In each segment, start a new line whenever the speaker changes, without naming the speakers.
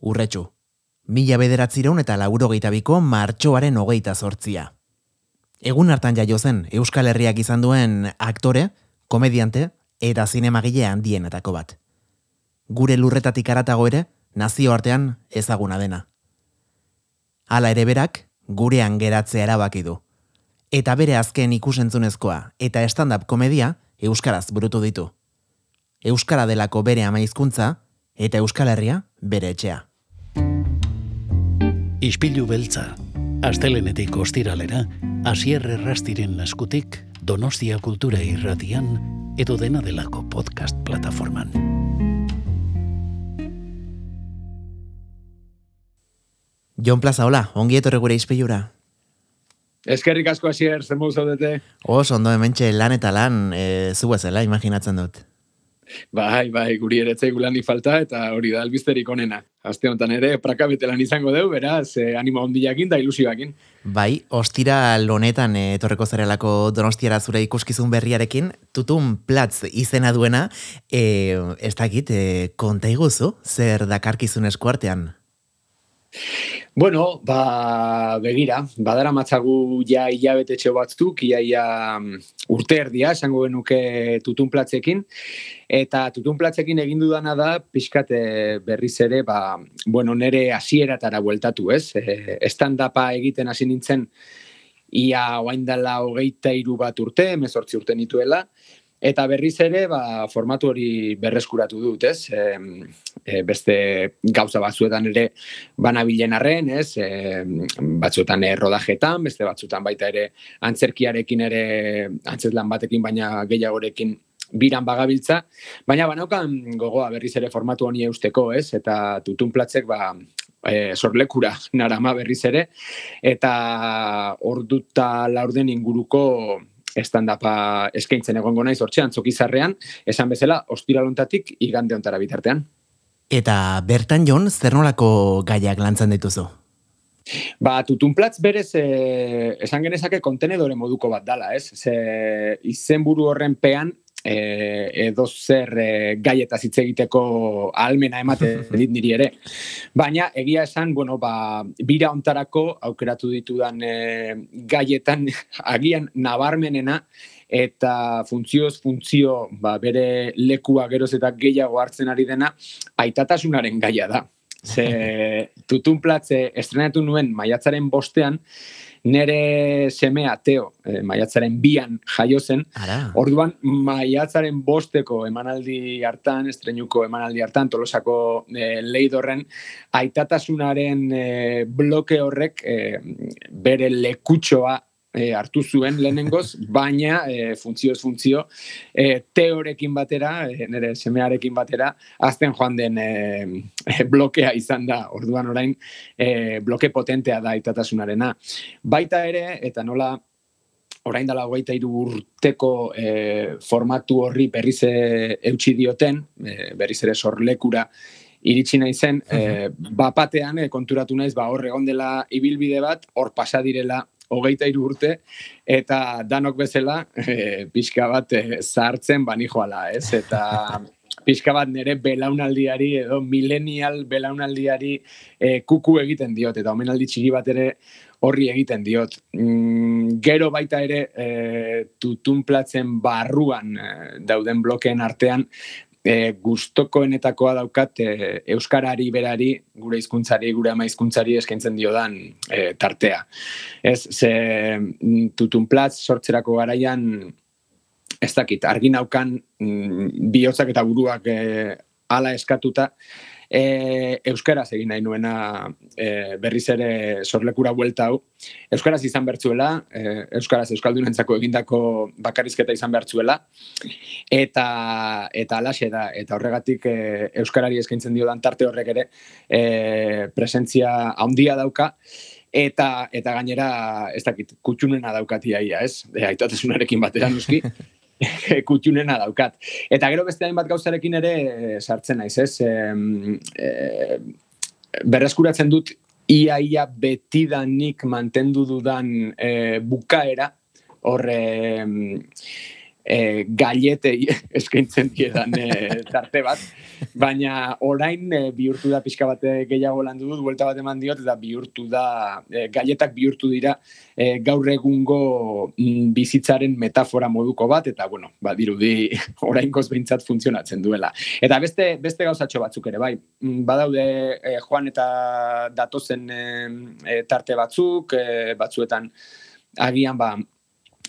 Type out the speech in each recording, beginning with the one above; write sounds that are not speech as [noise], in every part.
urretxu. Mila bederatzireun eta lauro biko martxoaren hogeita sortzia. Egun hartan jaio zen Euskal Herriak izan duen aktore, komediante eta zinemagile handienetako bat. Gure lurretatik aratago ere, nazio artean ezaguna dena. Hala ere berak, gurean geratzea erabaki du. Eta bere azken ikusentzunezkoa eta stand-up komedia Euskaraz burutu ditu. Euskara delako bere ama hizkuntza eta Euskal Herria bere etxea.
Ispilu beltza, astelenetik ostiralera, asierre rastiren naskutik, Donostia Kultura Irratian, edo dena delako podcast plataforman.
Jon Plaza, hola, ongi etorre gure izpilura.
Eskerrik asko asier, zen zaudete?
Os, ondo hementxe lan eta lan, e, zu imaginatzen dut.
Bai, bai, guri ere gulandi falta, eta hori da albizterik onena. Aste honetan ere, prakabetelan izango deu, beraz, eh, animo ondiakin da ilusioakin.
Bai, ostira lonetan eh, etorreko zarelako donostiara zure ikuskizun berriarekin, tutun platz izena duena, eh, ez dakit, eh, konta iguzu, zer dakarkizun eskuartean?
Bueno, ba, begira, badara matzagu ja hilabete txeo batzuk, ia, ia mm, urte erdia, esango genuke tutunplatzekin, eta tutunplatzekin egin dudana da, pixkate berriz ere, ba, bueno, nere hasieratara bueltatu, ez? E, estandapa egiten hasi nintzen, ia oaindala hogeita iru bat urte, mezortzi urte nituela, Eta berriz ere, ba, formatu hori berreskuratu dut, ez? E, beste gauza batzuetan ere banabilen arren, ez? E, batzuetan rodajetan, beste batzuetan baita ere antzerkiarekin ere, antzetlan batekin, baina gehiagorekin biran bagabiltza. Baina banaukan gogoa berriz ere formatu honi eusteko, ez? Eta tutun platzek, ba, e, sorlekura narama berriz ere. Eta orduta laurden inguruko estandapa eskaintzen egongo naiz hortzean zokizarrean, esan bezala, ostiralontatik igande ontara bitartean.
Eta bertan jon, zer nolako gaiak lantzan dituzu?
Ba, tutunplatz berez, e, esan genezake kontenedore moduko bat dala, ez? Ze, izenburu horren pean, e, edo zer e, gaieta hitz egiteko almena emate [laughs] dit niri ere. Baina egia esan, bueno, ba, bira ontarako aukeratu ditudan e, gaietan [laughs] agian nabarmenena eta funtzioz funtzio ba, bere lekua geroz eta gehiago hartzen ari dena aitatasunaren gaia da. Ze [laughs] tutun platze estrenatu nuen maiatzaren bostean, nere semea Teo e, maiatzaren bian jaio zen. Orduan maiatzaren bosteko emanaldi hartan, estrenuko emanaldi hartan, tolosako e, leidorren, aitatasunaren e, bloke horrek e, bere lekutxoa e, hartu zuen lehenengoz, baina e, funtzioz funtzio e, teorekin batera, e, nire semearekin batera, azten joan den e, blokea izan da, orduan orain e, bloke potentea da itatasunarena. Baita ere, eta nola orain dela hogeita iru urteko e, formatu horri berriz eutxi dioten, e, berriz ere sorlekura iritsi nahi zen, e, bapatean e, konturatu naiz, ba, hor egon dela ibilbide bat, hor pasa direla hogeita iru urte, eta danok bezala, e, pixka bat e, zartzen bani joala, ez? Eta [laughs] pixka bat nire belaunaldiari edo millennial belaunaldiari e, kuku egiten diot, eta omenaldi txiki bat ere horri egiten diot. Mm, gero baita ere e, tutun platzen barruan e, dauden blokeen artean, e, gustokoenetakoa daukat e, euskarari berari gure hizkuntzari gure ama hizkuntzari eskaintzen diodan e, tartea. Ez ze mm, tutun platz sortzerako garaian ez dakit argi naukan mm, bihotzak eta buruak e, ala eskatuta e, euskaraz egin nahi nuena e, berriz ere sorlekura buelta hau. Euskaraz izan bertzuela, e, euskaraz euskaldunentzako egindako bakarrizketa izan bertzuela, eta eta alaxe da, eta horregatik e, euskarari eskaintzen dio dan tarte horrek ere e, presentzia handia dauka, eta eta gainera ez dakit kutxunena daukatia ia, ez? E, Aitatasunarekin batera noski. [laughs] [laughs] kutxunena daukat. Eta gero beste hainbat gauzarekin ere eh, sartzen naiz, ez? E, berreskuratzen dut ia ia betidanik mantendu dudan e, bukaera, hor e, galletei [laughs] eskaintzen diedan e, tarte bat, baina orain e, bihurtu da pixka bat gehiago landu dut, buelta bat eman diot, eta bihurtu da, e, galletak bihurtu dira e, gaur egungo mm, bizitzaren metafora moduko bat, eta bueno, ba, dirudi [laughs] orain behintzat funtzionatzen duela. Eta beste, beste gauzatxo batzuk ere, bai, mm, badaude e, joan eta datozen e, tarte batzuk, e, batzuetan agian ba,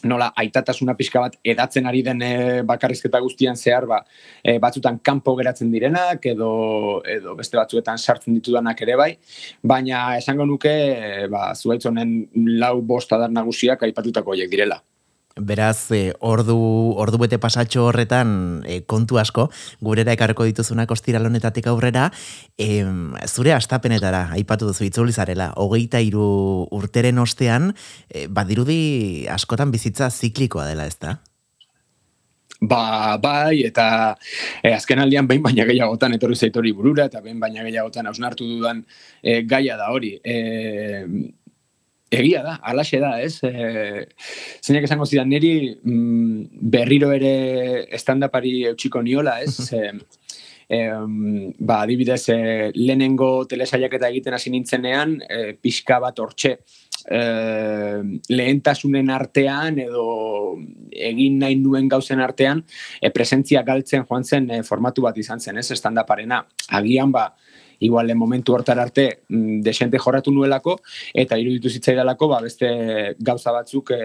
nola aitatasuna pixka bat edatzen ari den e, bakarrizketa guztian zehar ba, e, batzutan kanpo geratzen direnak edo, edo beste batzuetan sartzen ditudanak ere bai, baina esango nuke e, ba, zuaitzonen lau bostadar nagusiak aipatutako horiek direla.
Beraz, e, ordu, ordu bete pasatxo horretan e, kontu asko, gurera ekarko dituzunak ostiralonetatik aurrera, e, zure astapenetara, aipatu duzu itzulizarela, hogeita iru urteren ostean, e, badirudi askotan bizitza ziklikoa dela ez da?
Ba, bai, eta e, azken aldian behin baina gehiagotan etorri zaitori burura, eta behin baina gehiagotan hausnartu dudan e, gaia da hori. E, Egia da, alaxe da, ez? E, zeinak esango zidan, niri mm, berriro ere estandapari eutxiko niola, ez? E, e, ba, adibidez, e, lehenengo telesaiak eta egiten hasi nintzenean, e, pixka bat hortxe, e, lehentasunen artean edo egin nahi nuen gauzen artean, e, presentzia galtzen joan zen e, formatu bat izan zen, ez? Estandaparena, agian ba, igual momentu hortar arte mm, desente jorratu nuelako eta iruditu zitzaidalako ba beste gauza batzuk e,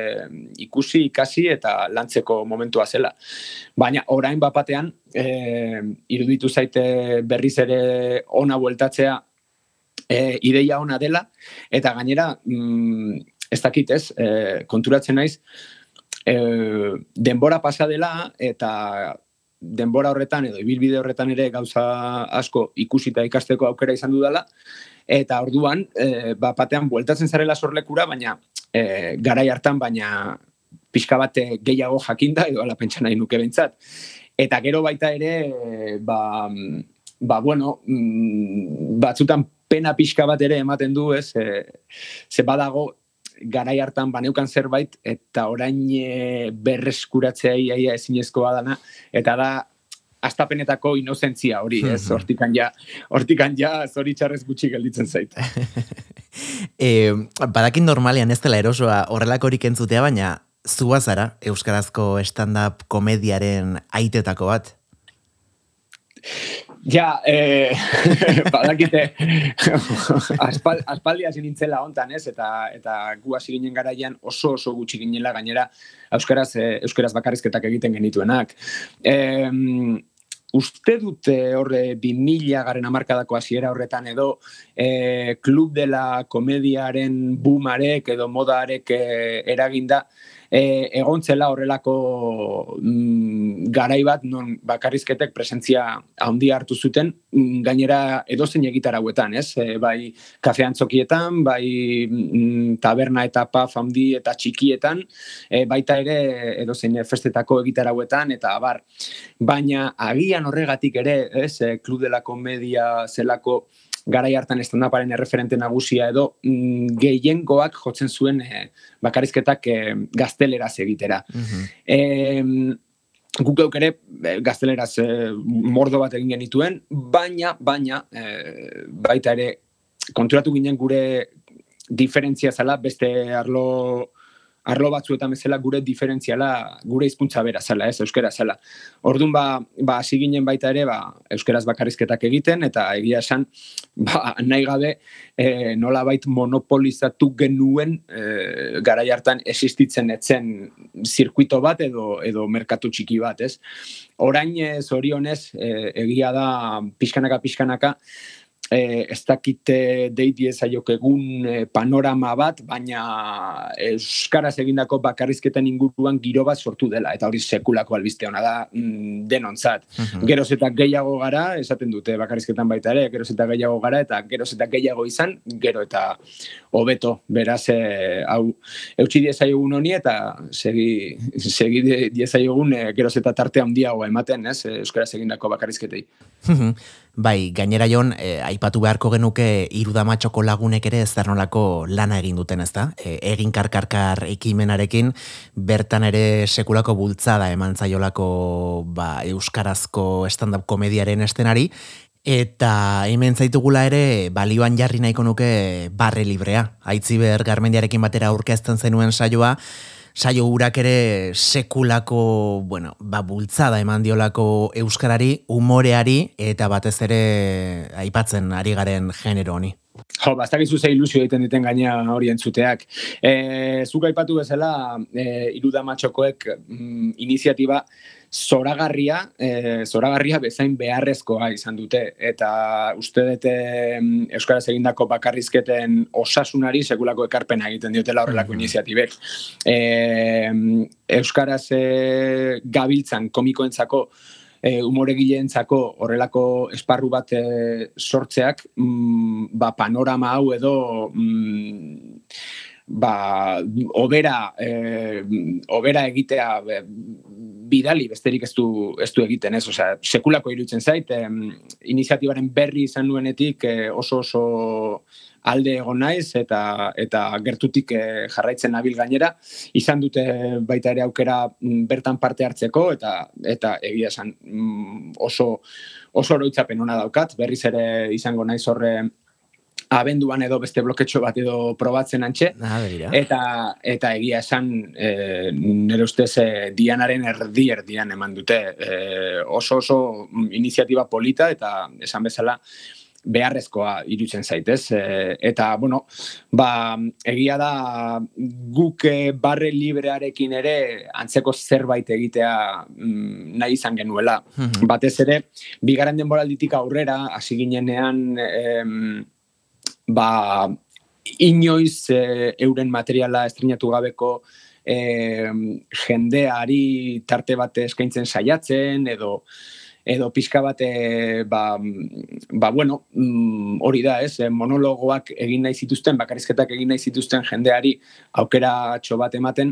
ikusi ikasi eta lantzeko momentua zela. Baina orain bapatean e, iruditu zaite berriz ere ona bueltatzea e, ideia ona dela eta gainera mm, ez dakit ez e, konturatzen naiz e, denbora pasa dela eta denbora horretan edo ibilbide horretan ere gauza asko ikusita ikasteko aukera izan dudala. Eta orduan e, ba batean bueltatzen zarela sorlekura baina e, garai hartan baina pixka bat gehiago jakinda edo ala pentsa nahi nuke bentsat eta gero baita ere ba, ba bueno mm, batzutan pena pixka bat ere ematen du ez? E, ze badago garai hartan baneukan zerbait eta orain e, berreskuratzea iaia ezinezkoa dana eta da astapenetako inozentzia hori, [laughs] ez? Hortikan ja, hortikan ja zoritxarrez gutxi gelditzen zait. [laughs]
e, badakin normalean ez dela erosoa horrelakorik entzutea, baina zua zara Euskarazko stand-up komediaren aitetako bat?
Ja, eh, [laughs] badakite, [laughs] aspal, aspaldi hasi hontan, ez? Eta, eta gu hasi ginen garaian oso oso gutxi ginela gainera euskaraz, eh, euskaraz bakarrizketak egiten genituenak. Eh, uste dute horre bi mila garen amarkadako hasiera horretan edo eh, klub dela komediaren boomarek edo modarek eh, eraginda, e, egontzela horrelako mm, garai bat non bakarrizketek presentzia handi hartu zuten mm, gainera edozein egitarauetan, ez? E, bai kafean txokietan, bai mm, taberna eta paf handi eta txikietan, e, baita ere edozein festetako egitarauetan eta abar. Baina agian horregatik ere, ez, e, klub de la komedia zelako garai hartan estandaparen erreferente nagusia edo mm, gehiengoak jotzen zuen e, bakarizketak e, gazteleraz egitera. Mm -hmm. guk euk ere eh, gazteleraz mordo bat egin genituen, baina, baina, baita ere konturatu ginen gure diferentzia zala beste arlo arlo batzuetan bezala gure diferentziala, gure hizkuntza bera zela, ez, euskera zela. Orduan, ba, ba, ginen baita ere, ba, euskeraz bakarrizketak egiten, eta egia esan, ba, nahi gabe, e, nola bait monopolizatu genuen, e, garai hartan existitzen etzen zirkuito bat, edo, edo merkatu txiki bat, ez. Orain, zorionez, e, egia da, pixkanaka, pixkanaka, eh, ez dakite deiti ezaiok egun eh, panorama bat, baina Euskaraz egindako bakarrizketan inguruan giro bat sortu dela, eta hori sekulako albiste hona da mm, denontzat. Uh Geroz eta gehiago gara, esaten dute bakarrizketan baita ere, geroz eta gehiago gara, eta geroz eta gehiago izan, gero eta hobeto beraz, e, hau, eutxi diezaiogun honi, eta segi, segi diezaiogun e, geroz eta tarte handiago ematen, ez, Euskaraz egindako bakarrizketei.
Bai, gainera jon, e, aipatu beharko genuke irudamatxoko lagunek ere ez nolako lana egin duten ez da. E, egin karkarkar ekimenarekin, bertan ere sekulako bultzada eman zaiolako ba, euskarazko stand-up komediaren estenari, Eta hemen zaitugula ere balioan jarri nahiko nuke barre librea. Aitziber garmendiarekin batera aurkezten zenuen saioa, saio urak ere sekulako, bueno, ba, bultzada eman diolako euskarari, umoreari, eta batez ere aipatzen ari garen genero honi.
Jo, bastak izuze ilusio egiten diten gaina hori entzuteak. E, zuk aipatu bezala, e, irudamatxokoek mm, iniziatiba, zoragarria, e, zoragarria bezain beharrezkoa izan dute. Eta uste dute Euskaraz egindako bakarrizketen osasunari sekulako ekarpena egiten diotela horrelako mm -hmm. iniziatibek. E, Euskaraz e, gabiltzan komikoentzako e, umoregileentzako horrelako esparru bat e, sortzeak mm, ba, panorama hau edo mm, ba, obera, e, obera egitea bidali besterik ez du, ez du egiten ez, osea, sekulako iruditzen zait, em, iniziatibaren berri izan nuenetik eh, oso oso alde egon naiz eta eta gertutik eh, jarraitzen nabil gainera. Izan dute baita ere aukera mm, bertan parte hartzeko eta eta egia esan mm, oso oso oroitzapen ona daukat. Berriz ere izango naiz horre abenduan edo beste bloketxo bat edo probatzen antxe.
Ah,
eta, eta egia esan, e, nire ustez, e, dianaren erdi erdian eman dute. E, oso oso iniziatiba polita eta esan bezala, beharrezkoa irutzen zaitez. E, eta, bueno, ba, egia da guk barre librearekin ere antzeko zerbait egitea mm, nahi izan genuela. Mhm. Batez ere, bigarren denboralditik aurrera, hasi ginenean, ba, inoiz e, euren materiala estrenatu gabeko e, jendeari tarte bat eskaintzen saiatzen edo edo pixka bat ba, ba bueno, mm, hori da, ez, monologoak egin nahi zituzten, bakarrizketak egin nahi zituzten jendeari aukera txo bat ematen,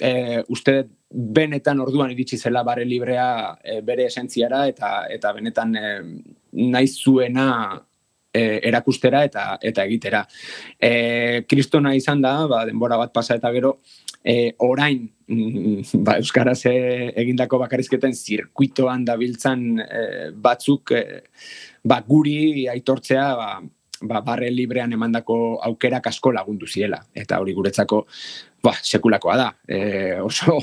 e, uste benetan orduan iritsi zela bare librea bere esentziara eta eta benetan e, nahi zuena e, erakustera eta eta egitera. E, kristona izan da, ba, denbora bat pasa eta gero, e, orain, mm, ba, Euskaraz e, egindako bakarizketen zirkuitoan dabiltzan e, batzuk, e, ba, guri aitortzea, ba, ba, barre librean emandako aukerak asko lagundu ziela. Eta hori guretzako, ba, sekulakoa da. E, oso,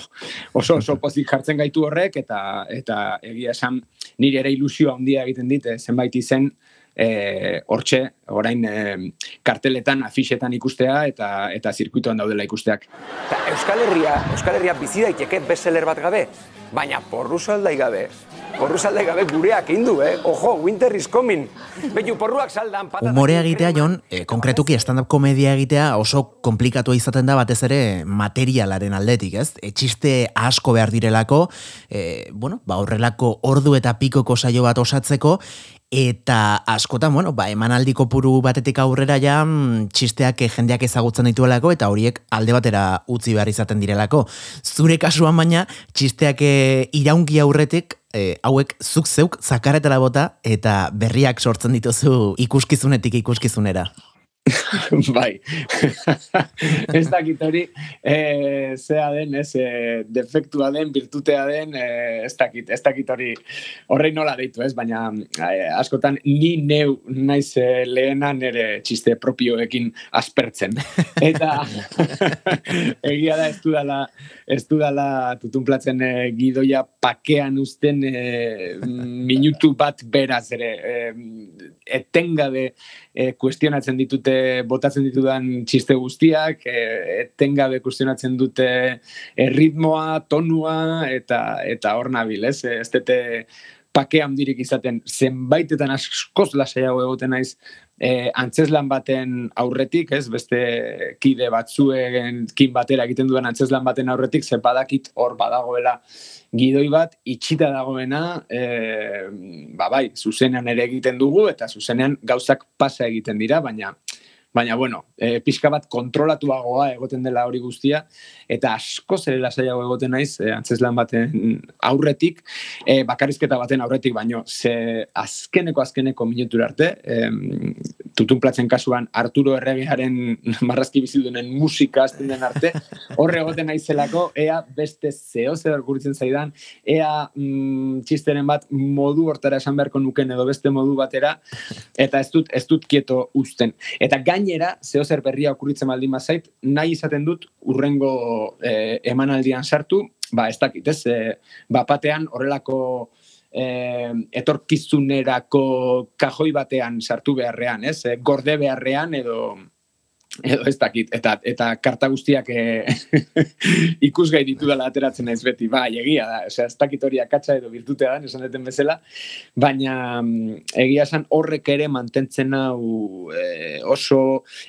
oso, oso pozik jartzen gaitu horrek, eta, eta egia esan, nire ere ilusioa handia egiten dit, zenbait izen, e, hortxe, orain e, karteletan, afixetan ikustea eta eta zirkuitoan daudela ikusteak.
Ta Euskal Herria, Euskal Herria bizi daiteke bestseller bat gabe, baina porru saldai gabe. Porru saldai gabe gureak indu, eh? Ojo, winter is coming. Betu porruak saldan
patata. Humorea egitea, Jon, e, konkretuki stand-up komedia egitea oso komplikatu izaten da batez ere materialaren aldetik, ez? Etxiste asko behar direlako, e, bueno, ba horrelako ordu eta pikoko saio bat osatzeko, Eta askotan, bueno, ba, emanaldi kopuru batetik aurrera ja mm, txisteak jendeak ezagutzen dituelako eta horiek alde batera utzi behar izaten direlako. Zure kasuan baina txisteak eh, iraungi aurretik e, hauek zuk zeuk zakaretara bota eta berriak sortzen dituzu ikuskizunetik ikuskizunera. [laughs]
bai, [laughs] ez dakit hori, e, zea den, ez, e, defektua den, virtutea den, e, ez dakit, ez dakit hori, horrein nola deitu, ez, baina e, askotan ni neu naiz e, lehena nere txiste propioekin aspertzen. [laughs] Eta egia da ez dudala, ez dudala tutunplatzen e, gidoia pakean usten e, minutu bat beraz ere, e, etengabe e, kuestionatzen ditute botatzen ditudan txiste guztiak, e, etengabe kuestionatzen dute erritmoa, tonua eta eta hor nabil, ez? Ez dute pake handirik izaten zenbaitetan askoz lasaiago egoten naiz e, antzeslan baten aurretik, ez? Beste kide batzuen kin batera egiten duen antzeslan baten aurretik, ze badakit hor badagoela gidoi bat itxita dagoena, e, ba bai, zuzenean ere egiten dugu eta zuzenean gauzak pasa egiten dira, baina baina bueno, e, pixka bat kontrolatuagoa egoten dela hori guztia, eta asko zere lasaiago egoten naiz, e, antzeslan baten aurretik, e, bakarrizketa baten aurretik, baino, ze azkeneko azkeneko minutur arte, e, tutun platzen kasuan Arturo Erregearen [laughs] marrazki bizidunen musika azten den arte, horre egoten naizelako, ea beste zeo zer zaidan, ea mm, txisteren bat modu hortara esan beharko nuken edo beste modu batera, eta ez dut, ez dut kieto usten. Eta gainera, zeo zer berria okuritzen baldin mazait, nahi izaten dut urrengo eh, emanaldian sartu, ba, ez dakit, ez, eh, bapatean horrelako eh, etorkizunerako kajoi batean sartu beharrean, ez, gorde beharrean edo edo ez dakit, eta, eta karta guztiak e, [laughs] ikusgai ditu dela ateratzen naiz beti, ba, egia da, osea, ez dakit hori akatsa edo virtutea da, esan deten bezala, baina mm, egia esan horrek ere mantentzen hau e, oso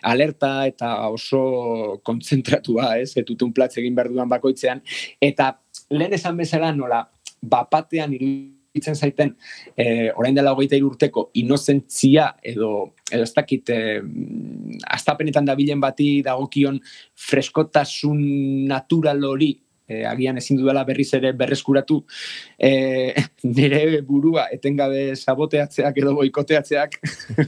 alerta eta oso kontzentratua, ez, etutun platz egin behar duan bakoitzean, eta lehen esan bezala nola, bapatean iruditzen itzen zaiten e, orain dela hogeita urteko inozentzia edo edo ez dakit e, astapenetan dabilen bati dagokion freskotasun natural hori e, agian ezin dudala berriz ere berreskuratu e, [laughs] nire burua etengabe saboteatzeak edo boikoteatzeak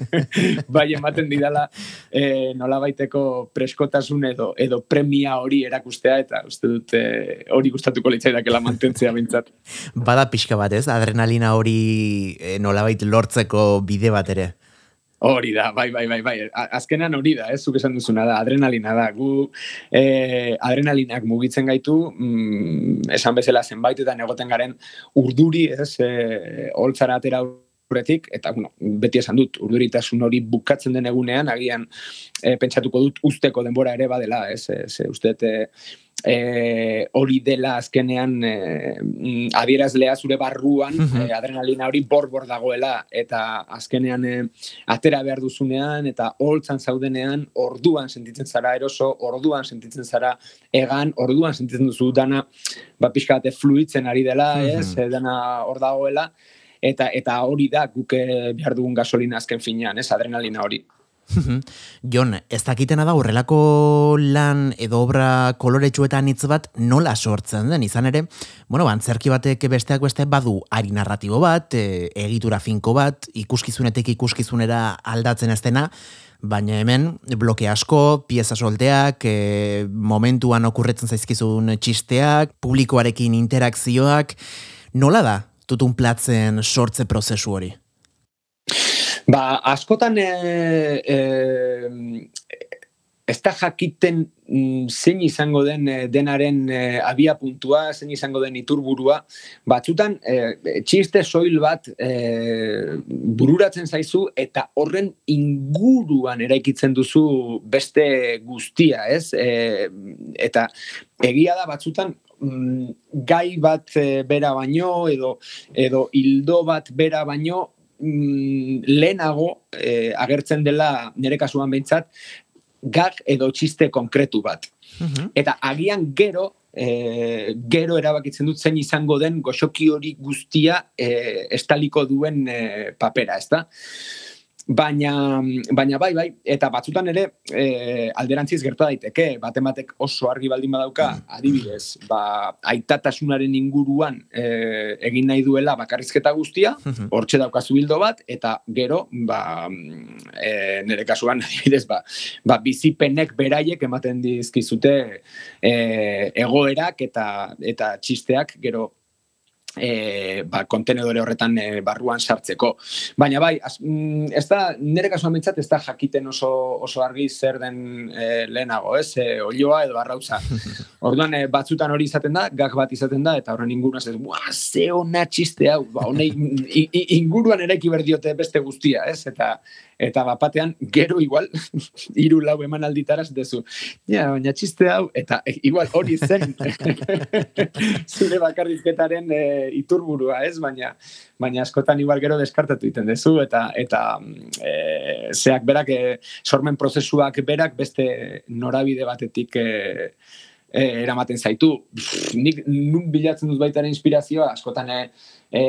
[laughs] bai ematen didala e, nola baiteko preskotasun edo edo premia hori erakustea eta uste dut e, hori gustatuko litzaidakela mantentzea bintzat. [laughs]
Bada pixka bat ez, adrenalina hori e, nolabait lortzeko bide bat ere.
Hori da, bai, bai, bai, bai. Azkenan hori da, ez, zuk esan duzuna da, adrenalina da. Gu eh, adrenalinak mugitzen gaitu, mm, esan bezala zenbaitetan egoten garen urduri, ez, eh, holtzara atera urretik, eta bueno, beti esan dut, urduritasun hori bukatzen den egunean, agian eh, pentsatuko dut usteko denbora ere badela, ez, ez, uste, e, hori dela azkenean e, adierazlea zure barruan e, adrenalina hori borbor dagoela. Eta azkenean e, atera behar duzunean eta holtzan zaudenean orduan sentitzen zara eroso, orduan sentitzen zara egan, orduan sentitzen duzu dana ba, pixka fluitzen ari dela, ez, e, dana hor dagoela. Eta eta hori da guk behar dugun gasolina azken finean, ez, adrenalina hori.
Jon, ez dakitena da horrelako lan edo obra koloretsuetan hitz bat nola sortzen den, izan ere, bueno, bantzerki batek besteak beste badu ari narratibo bat, e, egitura finko bat, ikuskizunetik ikuskizunera aldatzen ez dena, baina hemen bloke asko, pieza solteak, e, momentuan okurretzen zaizkizun txisteak, publikoarekin interakzioak, nola da tutun platzen sortze prozesu hori?
Ba, askotan e, e, ez da jakiten mm, zein izango den e, denaren e, abia puntua, zein izango den iturburua, batzutan e, txiste soil bat e, bururatzen zaizu eta horren inguruan eraikitzen duzu beste guztia, ez? E, eta egia da batzutan mm, gai bat bera baino edo edo hildo bat bera baino mm, lehenago eh, agertzen dela nire kasuan behintzat, gag edo txiste konkretu bat. Mhm. Eta agian gero, e, gero erabakitzen dut zen izango den goxoki hori guztia e, estaliko duen e, papera, ez da? Baina, baina bai, bai, eta batzutan ere e, alderantziz gerta daiteke, batematek oso argi baldin badauka, adibidez, ba, aitatasunaren inguruan e, egin nahi duela bakarrizketa guztia, hortxe daukazu bildo bat, eta gero, ba, e, nire kasuan, [laughs] adibidez, ba, ba, bizipenek beraiek ematen dizkizute e, egoerak eta, eta txisteak gero e, ba, kontenedore horretan e, barruan sartzeko. Baina bai, az, mm, ez da, nire kasuan bintzat, ez da jakiten oso, oso argi zer den e, lehenago, ez, e, olioa edo arrauza. [laughs] Orduan, e, batzutan hori izaten da, gak bat izaten da, eta horren inguruan ez, bua, ze hona txiste hau, ba, honei, [laughs] inguruan ere diote beste guztia, ez, eta eta bapatean gero igual [laughs] hiru lau eman alditaraz dezu. Ja, baina txiste hau eta e, igual hori zen [laughs] zure bakarrizketaren e, iturburua, ez? Baina baina askotan igual gero deskartatu egiten dezu eta eta e, zeak berak e, sormen prozesuak berak beste norabide batetik e, e, eramaten zaitu. Pff, nik nun bilatzen dut baita inspirazioa, askotan e, e,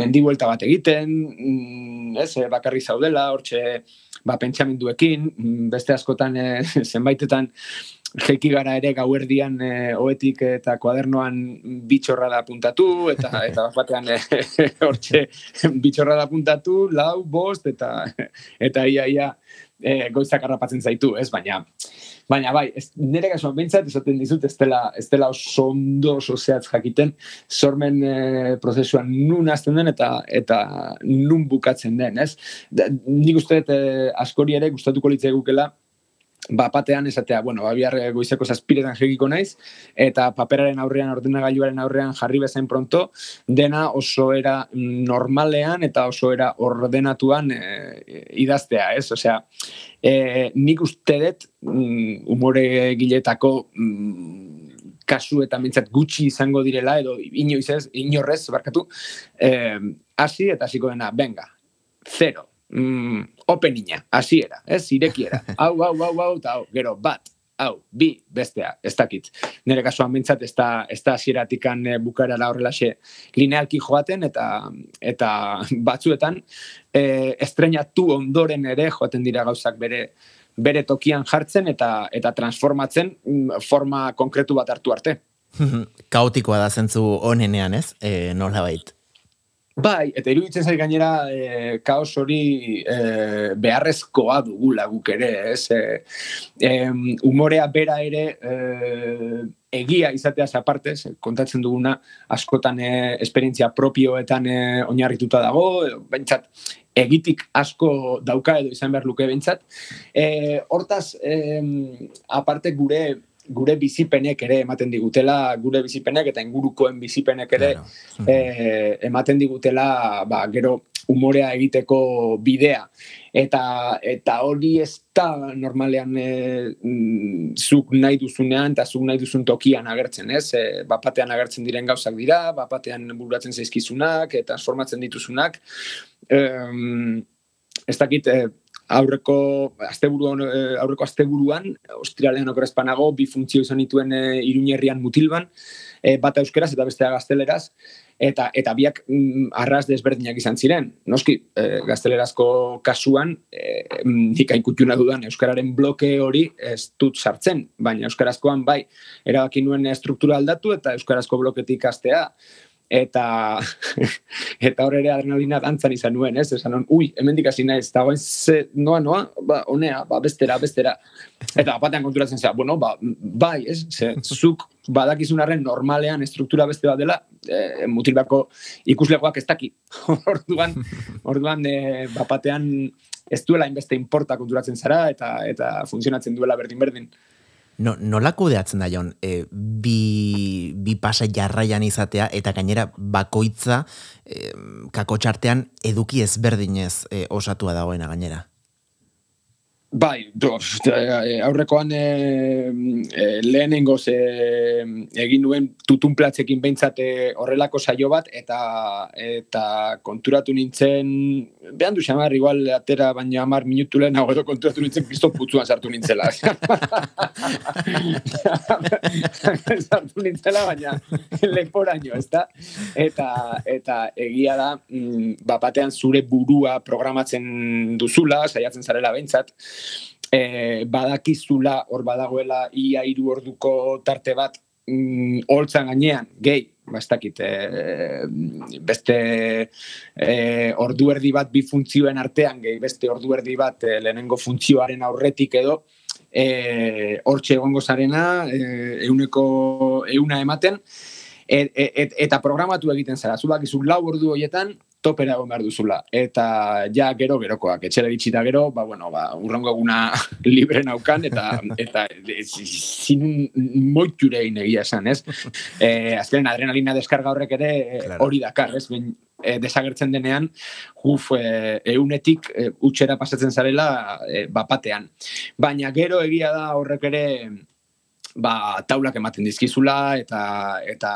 mendi bat egiten, mm, ez, e, bakarri zaudela, hortxe ba, pentsamenduekin, mm, beste askotan e, [laughs] zenbaitetan jeki gara ere gauerdian e, oetik eta kuadernoan bitxorra da puntatu, eta [laughs] eta batean e, [laughs] hortxe bitxorra da puntatu, lau, bost, eta eta ia, ia e, goizak harrapatzen zaitu, ez? Baina, baina bai, ez, nire kasuan bintzat, esaten dizut, ez dela, ez dela oso ondo oso zehatz jakiten, sormen e, prozesuan nun azten den eta eta nun bukatzen den, ez? Da, nik uste e, askori ere gustatuko litzai ba, patean esatea, bueno, ba, bihar goizeko zazpiretan jegiko naiz, eta paperaren aurrean, ordenagailuaren aurrean jarri bezain pronto, dena oso era normalean eta oso era ordenatuan e, idaztea, ez? Osea, e, nik uste dut, mm, umore giletako mm, kasu eta mintzat gutxi izango direla, edo inoiz ez, inorrez, barkatu, hasi eta hasiko dena, venga, zero, mm, openina, hasiera, ez, irekiera, [laughs] hau, hau, hau, hau, hau, gero, bat, hau, bi, bestea, ez dakit. Nire kasuan bintzat, ez da, ez da asieratikan e, bukara la horrelaxe linealki joaten, eta, eta [laughs] batzuetan, e, estrenatu ondoren ere joaten dira gauzak bere, bere tokian jartzen eta eta transformatzen mm, forma konkretu bat hartu arte. [laughs]
Kaotikoa da zentzu onenean, ez? E, nola bait.
Bai, eta iruditzen zait gainera e, kaos hori e, beharrezkoa dugula guk ere, ez? E, e, umorea bera ere e, egia izatea aparte, kontatzen duguna askotan e, esperientzia propioetan e, oinarrituta dago, bentsat egitik asko dauka edo izan behar luke bentsat. E, hortaz, e, aparte gure gure bizipenek ere ematen digutela, gure bizipenek eta ingurukoen bizipenek ere claro. e, ematen digutela ba, gero umorea egiteko bidea. Eta, eta hori ez da normalean e, zuk nahi duzunean eta zuk nahi duzun tokian agertzen, ez? E, bapatean agertzen diren gauzak dira, bapatean bururatzen zaizkizunak eta transformatzen dituzunak. E, ez dakit, e, aurreko asteburuan eh, aurreko asteburuan Australian okorazpanago bi funtzio izan dituen e, Iruñerrian mutilban e, bat euskeraz eta bestea gazteleraz eta eta biak mm, arras desberdinak izan ziren. Noski e, gaztelerazko kasuan e, nik aikutuna dudan euskararen bloke hori ez dut sartzen baina euskarazkoan bai erabaki nuen struktura aldatu eta euskarazko bloketik astea eta [laughs] eta hor ere adrenalina dantzan izan nuen, ez? Esan on, ui, hemendik hasi naiz, dagoen ze noa noa, ba honea, ba bestera, bestera. Eta batean konturatzen zea, bueno, ba bai, ez? Ze zuk badakizunarren normalean estruktura beste bat dela, e, mutilbako ikuslegoak ez daki. [laughs] orduan, orduan e, bapatean ez duela inbeste inporta konturatzen zara eta eta funtzionatzen duela berdin berdin.
No, nola kudeatzen da jon, e, bi, bi pasa jarraian izatea eta gainera bakoitza e, kakotxartean eduki ezberdinez e, osatua dagoena gainera?
Bai, do, eh, aurrekoan e, e, lehenengo ze egin nuen tutun platzekin behintzat horrelako saio bat eta eta konturatu nintzen behan du xamar, igual atera baina amar minutu lehen hau edo konturatu nintzen pizto putzuan sartu nintzela [laughs] sartu nintzela baina leporaino, ez da? Eta, eta egia da mm, bapatean zure burua programatzen duzula, saiatzen zarela behintzat e, badakizula hor badagoela ia hiru orduko tarte bat mm, holtzan gainean, gehi, ba, e, beste e, ordu erdi bat bi funtzioen artean, gehi, beste ordu erdi bat e, lehenengo funtzioaren aurretik edo, e, hortxe egongo zarena, e, euneko euna ematen, e, e, eta programatu egiten zara, zubak izu lau ordu horietan, topera egon behar duzula. Eta ja gero gerokoak, etxera ditxita gero, ba, bueno, ba, urrongo eguna [laughs] libre naukan, eta, eta zinun moiture egin egia esan, ez? [laughs] E, azken adrenalina deskarga horrek ere hori dakar, ez? Ben, e, desagertzen denean, uf, e, eunetik e, utxera pasatzen zarela e, bapatean. Baina gero egia da horrek ere ba, taulak ematen dizkizula eta eta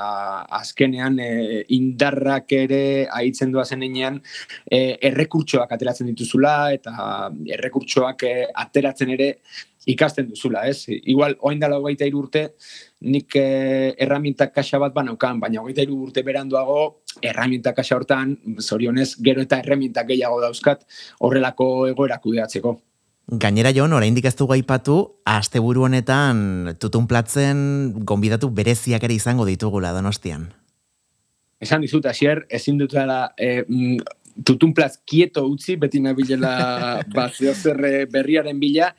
azkenean e, indarrak ere aitzen doa zenean e, errekurtsoak ateratzen dituzula eta errekurtsoak e, ateratzen ere ikasten duzula, ez? Igual, oain dala hogeita urte, nik eh, erramintak kaxa bat banaukan, baina hogeita iru urte beranduago, erramintak kaxa hortan, zorionez, gero eta erramintak gehiago dauzkat, horrelako egoerak kudeatzeko.
Gainera joan, oraindik ez du gaipatu, asteburu honetan tutun platzen gonbidatu bereziak ere izango ditugula donostian.
Esan dizut, asier, ezin dut dela, e, tutun plaz kieto utzi, beti nabilela [laughs] ba, zer berriaren bila,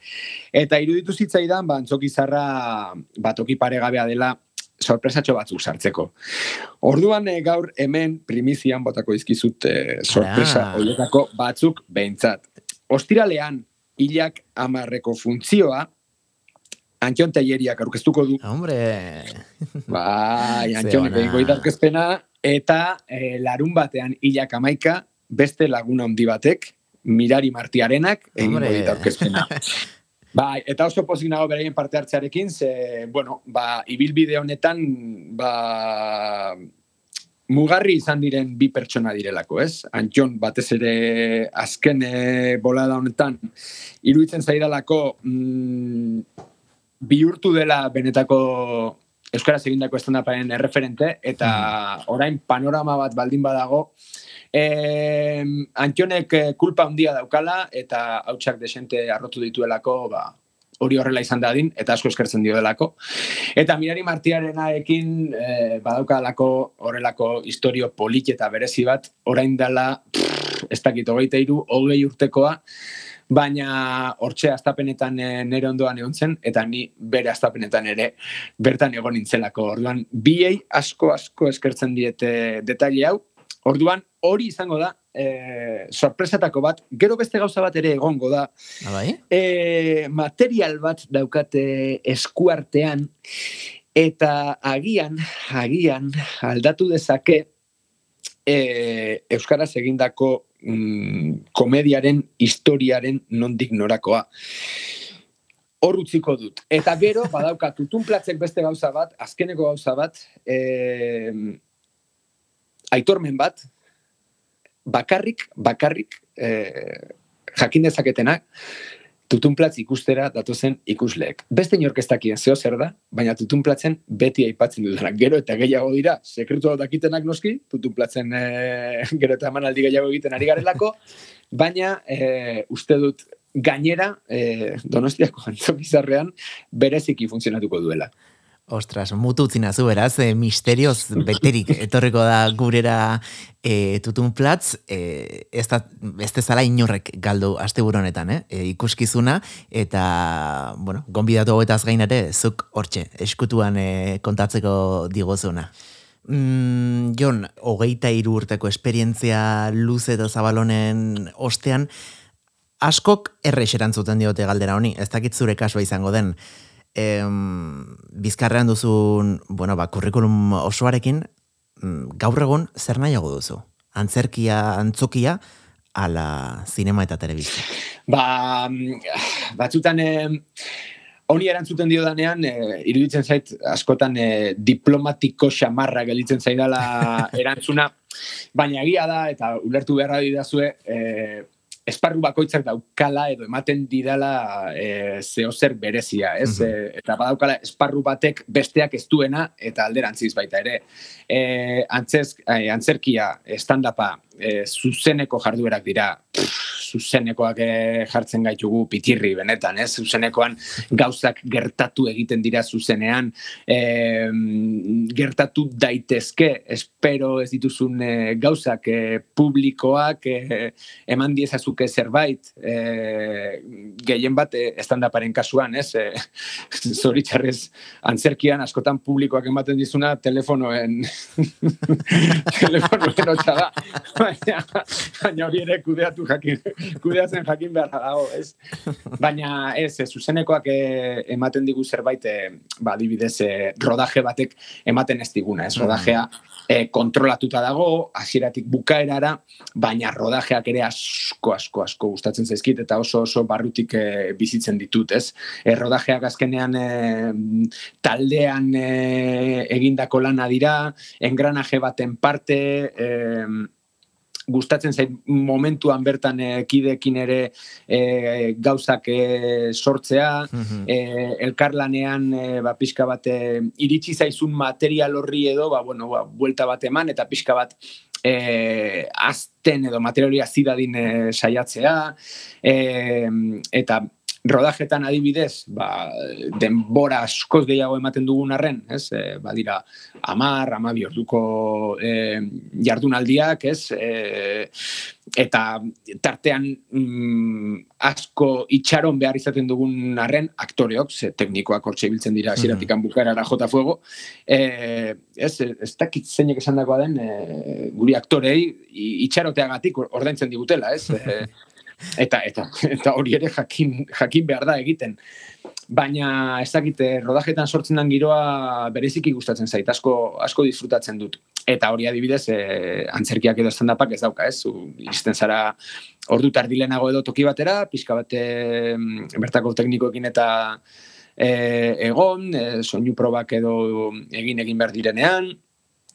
eta iruditu zitzaidan, ba, antzoki zarra, batoki paregabea dela, sorpresatxo batzuk sartzeko. Orduan e, gaur hemen primizian botako izkizut e, sorpresa horietako batzuk behintzat. Ostiralean, hilak amarreko funtzioa, Antion Teieriak aurkeztuko du.
Hombre!
Bai, [laughs] Antion aurkezpena, eta e, larun batean hilak amaika, beste laguna handi batek, mirari martiarenak, egin dit aurkezpena. [laughs] Bai, eta oso pozik nago beraien parte hartzearekin, ze, bueno, ba, ibilbide honetan, ba, mugarri izan diren bi pertsona direlako, ez? Antxon, batez ere azken e, bolada honetan, iruditzen zaidalako mm, bihurtu dela benetako Euskaraz egindako estandaparen erreferente, eta mm. orain panorama bat baldin badago, eh, Antxonek kulpa handia daukala, eta hautsak desente arrotu dituelako, ba, hori horrela izan dadin, eta asko eskertzen dio delako. Eta mirari martiarenaekin e, badaukalako horrelako historio polit eta berezi bat, orain dela, ez dakit, hogeita iru, hogei urtekoa, baina hortxe astapenetan e, nere ondoan egon zen, eta ni bere astapenetan ere bertan egon nintzelako. Orduan, biei asko asko eskertzen diete detaile hau, Orduan, hori izango da, e, sorpresatako bat, gero beste gauza bat ere egongo da.
Abai?
E, material bat daukate eskuartean, eta agian, agian, aldatu dezake, e, Euskaraz egindako mm, komediaren, historiaren nondik norakoa. Hor utziko dut. Eta gero, [laughs] badauka, tutun platzek beste gauza bat, azkeneko gauza bat, e, aitormen bat, bakarrik, bakarrik, e, jakin dezaketenak, tutunplatz ikustera datozen ikusleek. Beste inorkestakien zeo zer da, baina tutunplatzen beti aipatzen dudana. Gero eta gehiago dira, sekretu dakitenak noski, tutunplatzen e, gero eta emanaldi gehiago egiten ari garelako, [laughs] baina e, uste dut gainera e, donostiako [laughs] antzokizarrean bereziki funtzionatuko duela.
Ostras, mutu utzina zu, beraz, e, misterioz beterik etorriko da gurera e, tutun platz, e, ez, da, ez dezala inorrek galdu aste honetan, eh? E, ikuskizuna, eta, bueno, gonbidatu hauetaz gainare, zuk hortxe, eskutuan e, kontatzeko digozuna. Mm, Jon, hogeita iru urteko esperientzia luze eta zabalonen ostean, askok errexeran zuten diote galdera honi, ez dakit zure kasua izango den, em, bizkarrean duzun, bueno, ba, kurrikulum osoarekin, mm, gaur egun zer nahiago duzu? Antzerkia, antzokia, ala zinema eta telebizia?
Ba, mm, batzutan, eh, honi erantzuten dio danean, eh, iruditzen zait, askotan eh, diplomatiko xamarra gelitzen zaidala [laughs] erantzuna, baina egia da, eta ulertu beharra didazue, eh, esparru bakoitzak daukala edo ematen didala e, zehozer berezia, ez? Mm eta badaukala esparru batek besteak ez duena eta alderantziz baita ere. E, antzez, e, antzerkia, estandapa, e, zuzeneko jarduerak dira, zuzenekoak eh, jartzen gaitugu pitirri benetan, ez? Zuzenekoan gauzak gertatu egiten dira zuzenean, e, gertatu daitezke, espero ez dituzun e, gauzak e, publikoak e, eman diezazuke zerbait, e, gehien bat e, estandaparen kasuan, ez? E, [laughs] zoritxarrez, antzerkian askotan publikoak ematen dizuna telefonoen [laughs] telefonoen otxa baina, baina hori ere kudeatu jakin, kudeatzen jakin behar dago, ez? Baina ez, ez zuzenekoak eh, ematen digu zerbait, e, ba, dibidez, eh, rodaje batek ematen ez diguna, ez? Rodajea e, kontrolatuta dago, hasieratik bukaerara, baina rodajeak ere asko, asko, asko gustatzen zaizkit, eta oso, oso barrutik e, bizitzen ditut, ez? E, rodajeak azkenean e, taldean e, egindako lana dira, engranaje baten parte, e, gustatzen zait momentuan bertan e, kidekin ere e, gauzak e, sortzea, mm elkarlanean e, ba, pixka bat iritsi zaizun material horri edo, ba, bueno, ba, buelta bat eman, eta pixka bat e, azten edo materiali azidadin e, saiatzea, e, eta rodajetan adibidez, ba, denbora askoz gehiago ematen dugun arren, ez? E, badira, amar, amabi orduko e, jardunaldiak, ez? E, eta tartean mm, asko itxaron behar izaten dugun arren, aktoreok, ze teknikoak hortxe biltzen dira, ziratik mm -hmm. jota fuego, e, ez, ez dakit zeinek esan dagoa den, e, guri aktorei itxaroteagatik ordaintzen digutela, ez? E, [laughs] eta eta eta hori ere jakin jakin behar da egiten. Baina ez dakite eh, rodajetan sortzen den giroa bereziki gustatzen zait. Asko asko disfrutatzen dut. Eta hori adibidez e, antzerkiak edo standupak ez dauka ez? Iristen zara ordu tardilenago edo toki batera pizka bate bertako teknikoekin eta e, egon e, soinu probak edo egin egin behar direnean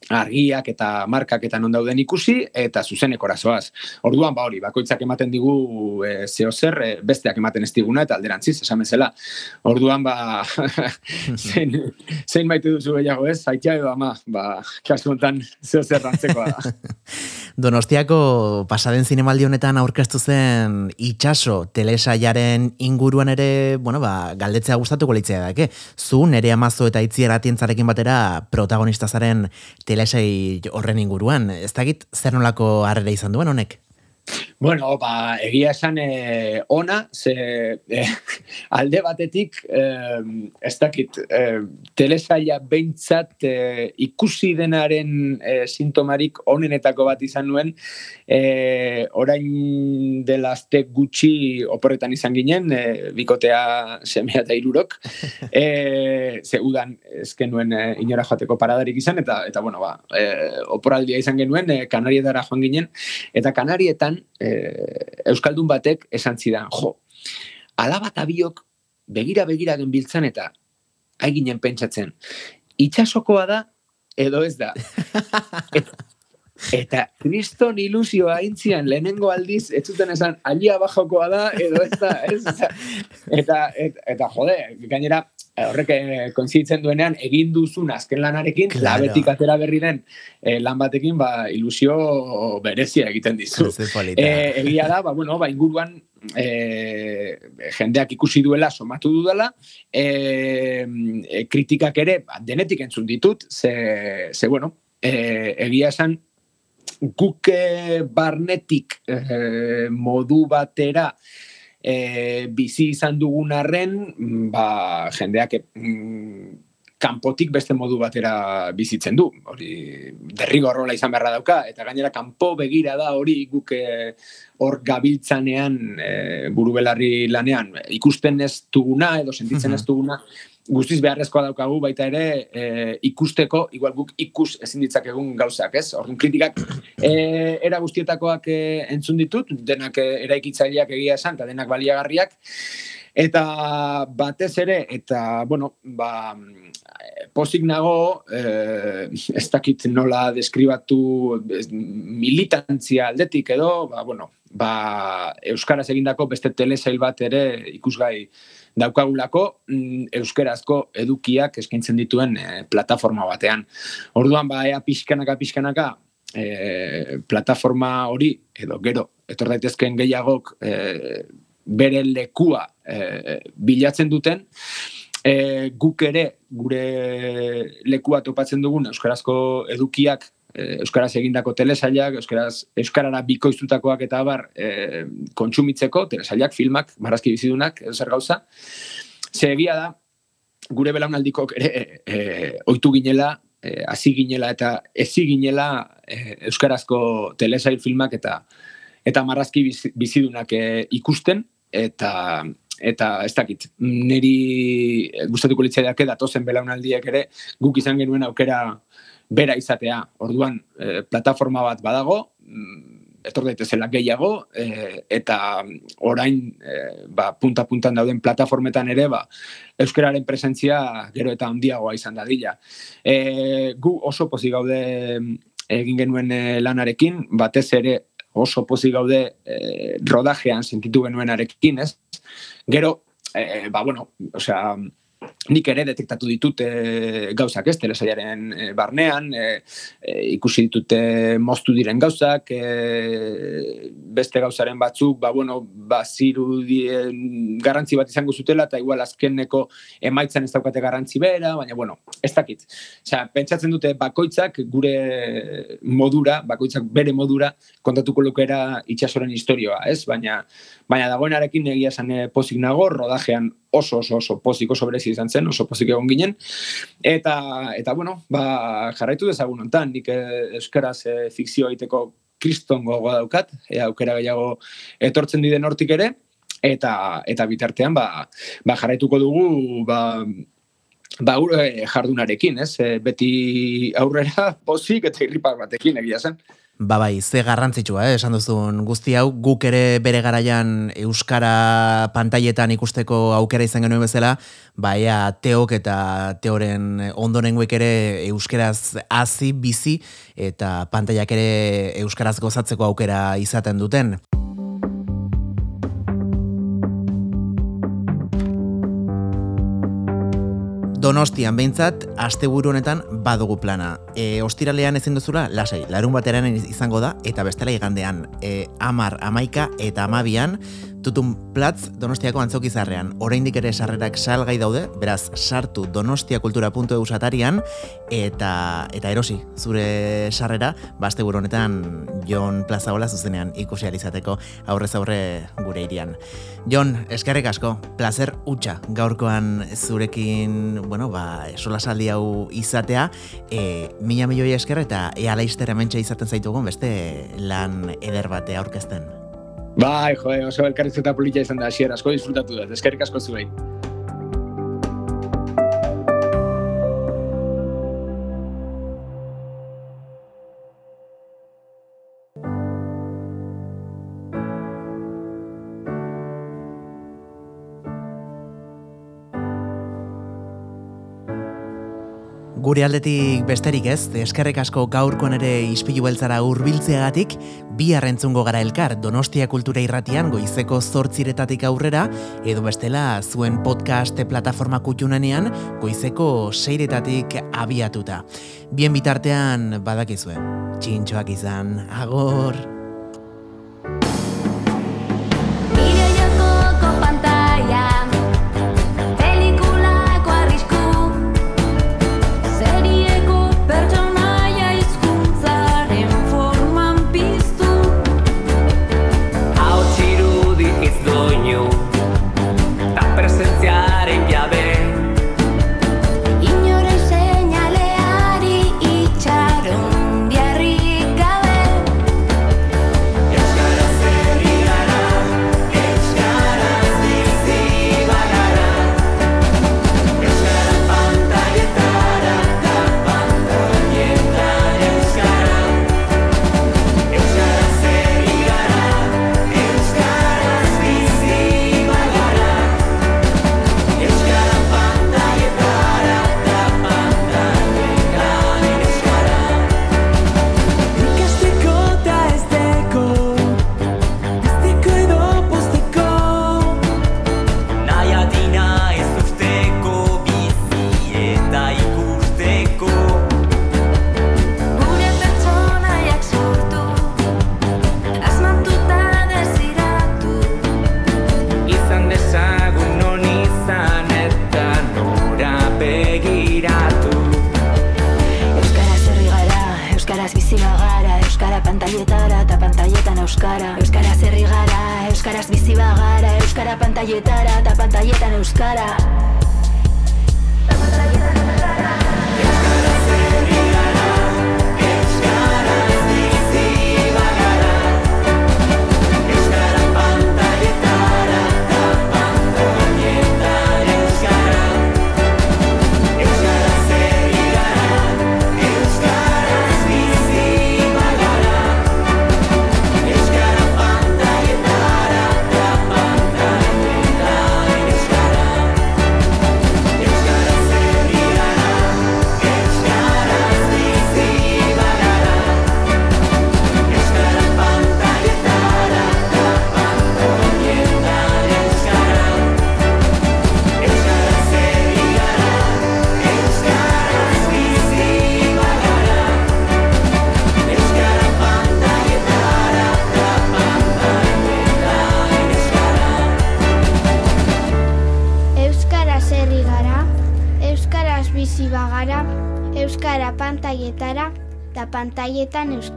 argiak eta markak eta non dauden ikusi eta zuzeneko arazoaz. Orduan ba hori, bakoitzak ematen digu e, zeo zer, e, besteak ematen ez diguna eta alderantziz, esan bezala. Orduan ba [laughs] zein, zein maite duzu gehiago ez, zaitia edo ama, ba kasu honetan zeo zer rantzeko da. [laughs]
Donostiako pasaden zinemaldi honetan aurkeztu zen itxaso telesaiaren inguruan ere, bueno, ba, galdetzea gustatuko litzea dake. Zu nere amazo eta itziera tientzarekin batera protagonista zaren telesai horren inguruan. Ez dakit zer nolako harrera izan duen honek?
Bueno, ba, egia esan e, ona, ze e, [laughs] alde batetik, e, ez dakit, e, telesaia behintzat e, ikusi denaren e, sintomarik onenetako bat izan nuen, e, orain dela azte gutxi oporretan izan ginen, e, bikotea semea eta irurok, [laughs] e, ze udan ezken nuen e, inora joateko paradarik izan, eta, eta bueno, ba, e, oporaldia izan genuen, e, kanarietara joan ginen, eta kanarietan, e, Euskaldun batek esan zidan, jo, alaba eta biok begira begira genbiltzan eta haiginen pentsatzen, itxasokoa da edo ez da. [laughs] Eta kriston ilusioa aintzian lehenengo aldiz, ez zuten esan, alia bajokoa da, edo ez da, ez, eta, eta, eta jode, gainera, horrek eh, duenean, egin duzun azken lanarekin, claro. labetik atera berri den eh, lan batekin, ba, ilusio berezia egiten dizu. Eh, egia da, ba, bueno, ba, inguruan, e, jendeak ikusi duela somatu dudala e, e, kritikak ere ba, denetik entzun ditut ze, ze bueno e, egia esan guk barnetik eh, modu batera e, bizi izan dugun arren, mm, ba, jendeak mm, kanpotik beste modu batera bizitzen du. Hori derrigorrola izan beharra dauka, eta gainera kanpo begira da hori guk hor gabiltzanean e, buru belarri lanean ikusten ez duguna edo sentitzen ez duguna, guztiz beharrezkoa daukagu baita ere e, ikusteko, igual guk ikus ezin ditzak egun gauzak, ez? Orduan kritikak e, era guztietakoak e, entzun ditut, denak e, eraikitzaileak egia esan, eta denak baliagarriak, eta batez ere, eta, bueno, ba, pozik nago, e, ez dakit nola deskribatu militantzia aldetik edo, ba, bueno, ba, Euskaraz egindako beste telesail bat ere ikusgai daukagulako mm, euskerazko edukiak eskaintzen dituen e, plataforma batean. Orduan ba ea pixkanaka pixkanaka e, plataforma hori edo gero etor daitezkeen gehiagok e, bere lekua e, bilatzen duten e, guk ere gure lekua topatzen dugun euskarazko edukiak euskaraz egindako telesailak, euskaraz euskarara bikoiztutakoak eta bar e, kontsumitzeko telesailak, filmak, marrazki bizidunak, zer gauza. Ze egia da, gure belaunaldiko ere e, e, oitu ginela, e, hasi ginela eta ezi ginela e, euskarazko telesail filmak eta eta marrazki bizidunak e, ikusten eta eta ez dakit, niri gustatuko litzaidak datozen belaunaldiek ere guk izan genuen aukera bera izatea. Orduan, e, plataforma bat badago, mm, etor daitezela gehiago, e, eta orain, e, ba, punta-puntan dauden plataformetan ere, ba, euskararen presentzia gero eta handiagoa izan dadila. E, gu oso pozik gaude egin genuen e, lanarekin, batez ere oso pozik gaude e, rodajean sentitu genuenarekin, ez? Gero, e, ba, bueno, osea, nik ere detektatu ditut e, gauzak ez, telesaiaren e, barnean, e, ikusi ditute moztu diren gauzak, e, beste gauzaren batzuk, ba, bueno, ba, ziru dien garrantzi bat izango zutela, eta igual azkeneko emaitzan ez daukate garrantzi bera, baina, bueno, ez dakit. Osea, pentsatzen dute bakoitzak gure modura, bakoitzak bere modura, kontatuko lukera itxasoren historioa, ez? Baina, baina dagoenarekin egia esan pozik nago, rodajean oso, oso, oso pozik, oso berezi izan zen, oso pozik egon ginen. Eta, eta bueno, ba, jarraitu dezagun ontan, nik eh, euskaraz e, fikzio egiteko kriston gogoa daukat, e, aukera gehiago etortzen diden hortik ere, eta eta bitartean ba, ba jarraituko dugu ba, ba jardunarekin, ez? beti aurrera pozik eta irripak batekin egia zen.
Ba bai, ze garrantzitsua, eh? esan duzun guzti hau, guk ere bere garaian Euskara pantailetan ikusteko aukera izan genuen bezala, baia teok eta teoren ondorengoek ere Euskaraz hazi bizi eta pantailak ere Euskaraz gozatzeko aukera izaten duten. Donostian behintzat, asteburu honetan badugu plana. E, ostiralean ezin duzula, lasai, larun bateran izango da, eta bestela igandean, e, amar, amaika eta amabian, Tutun Platz Donostiako antzokizarrean. Oraindik ere sarrerak salgai daude, beraz sartu donostiakultura.eu satarian eta eta erosi zure sarrera baste honetan Jon Plazaola zuzenean ikusi izateko aurrez aurre gure irian. Jon, eskerrik asko, placer utxa gaurkoan zurekin, bueno, ba, solasaldi hau izatea, e, mila milioi esker eta ea laizter izaten zaitugun beste lan eder bate aurkezten.
Bai, jo, oso elkarrizketa polita izan da, asier, asko disfrutatu da, eskerrik asko zuei.
Gure aldetik besterik ez, eskerrik asko gaurkoan ere ispilu beltzara hurbiltzeagatik, bi harrentzungo gara elkar Donostia Kultura Irratian goizeko zortziretatik aurrera, edo bestela zuen podcast plataforma kutxunanean goizeko seiretatik abiatuta. Bien bitartean badakizue, txintxoak izan, agor!
euskara. Bizi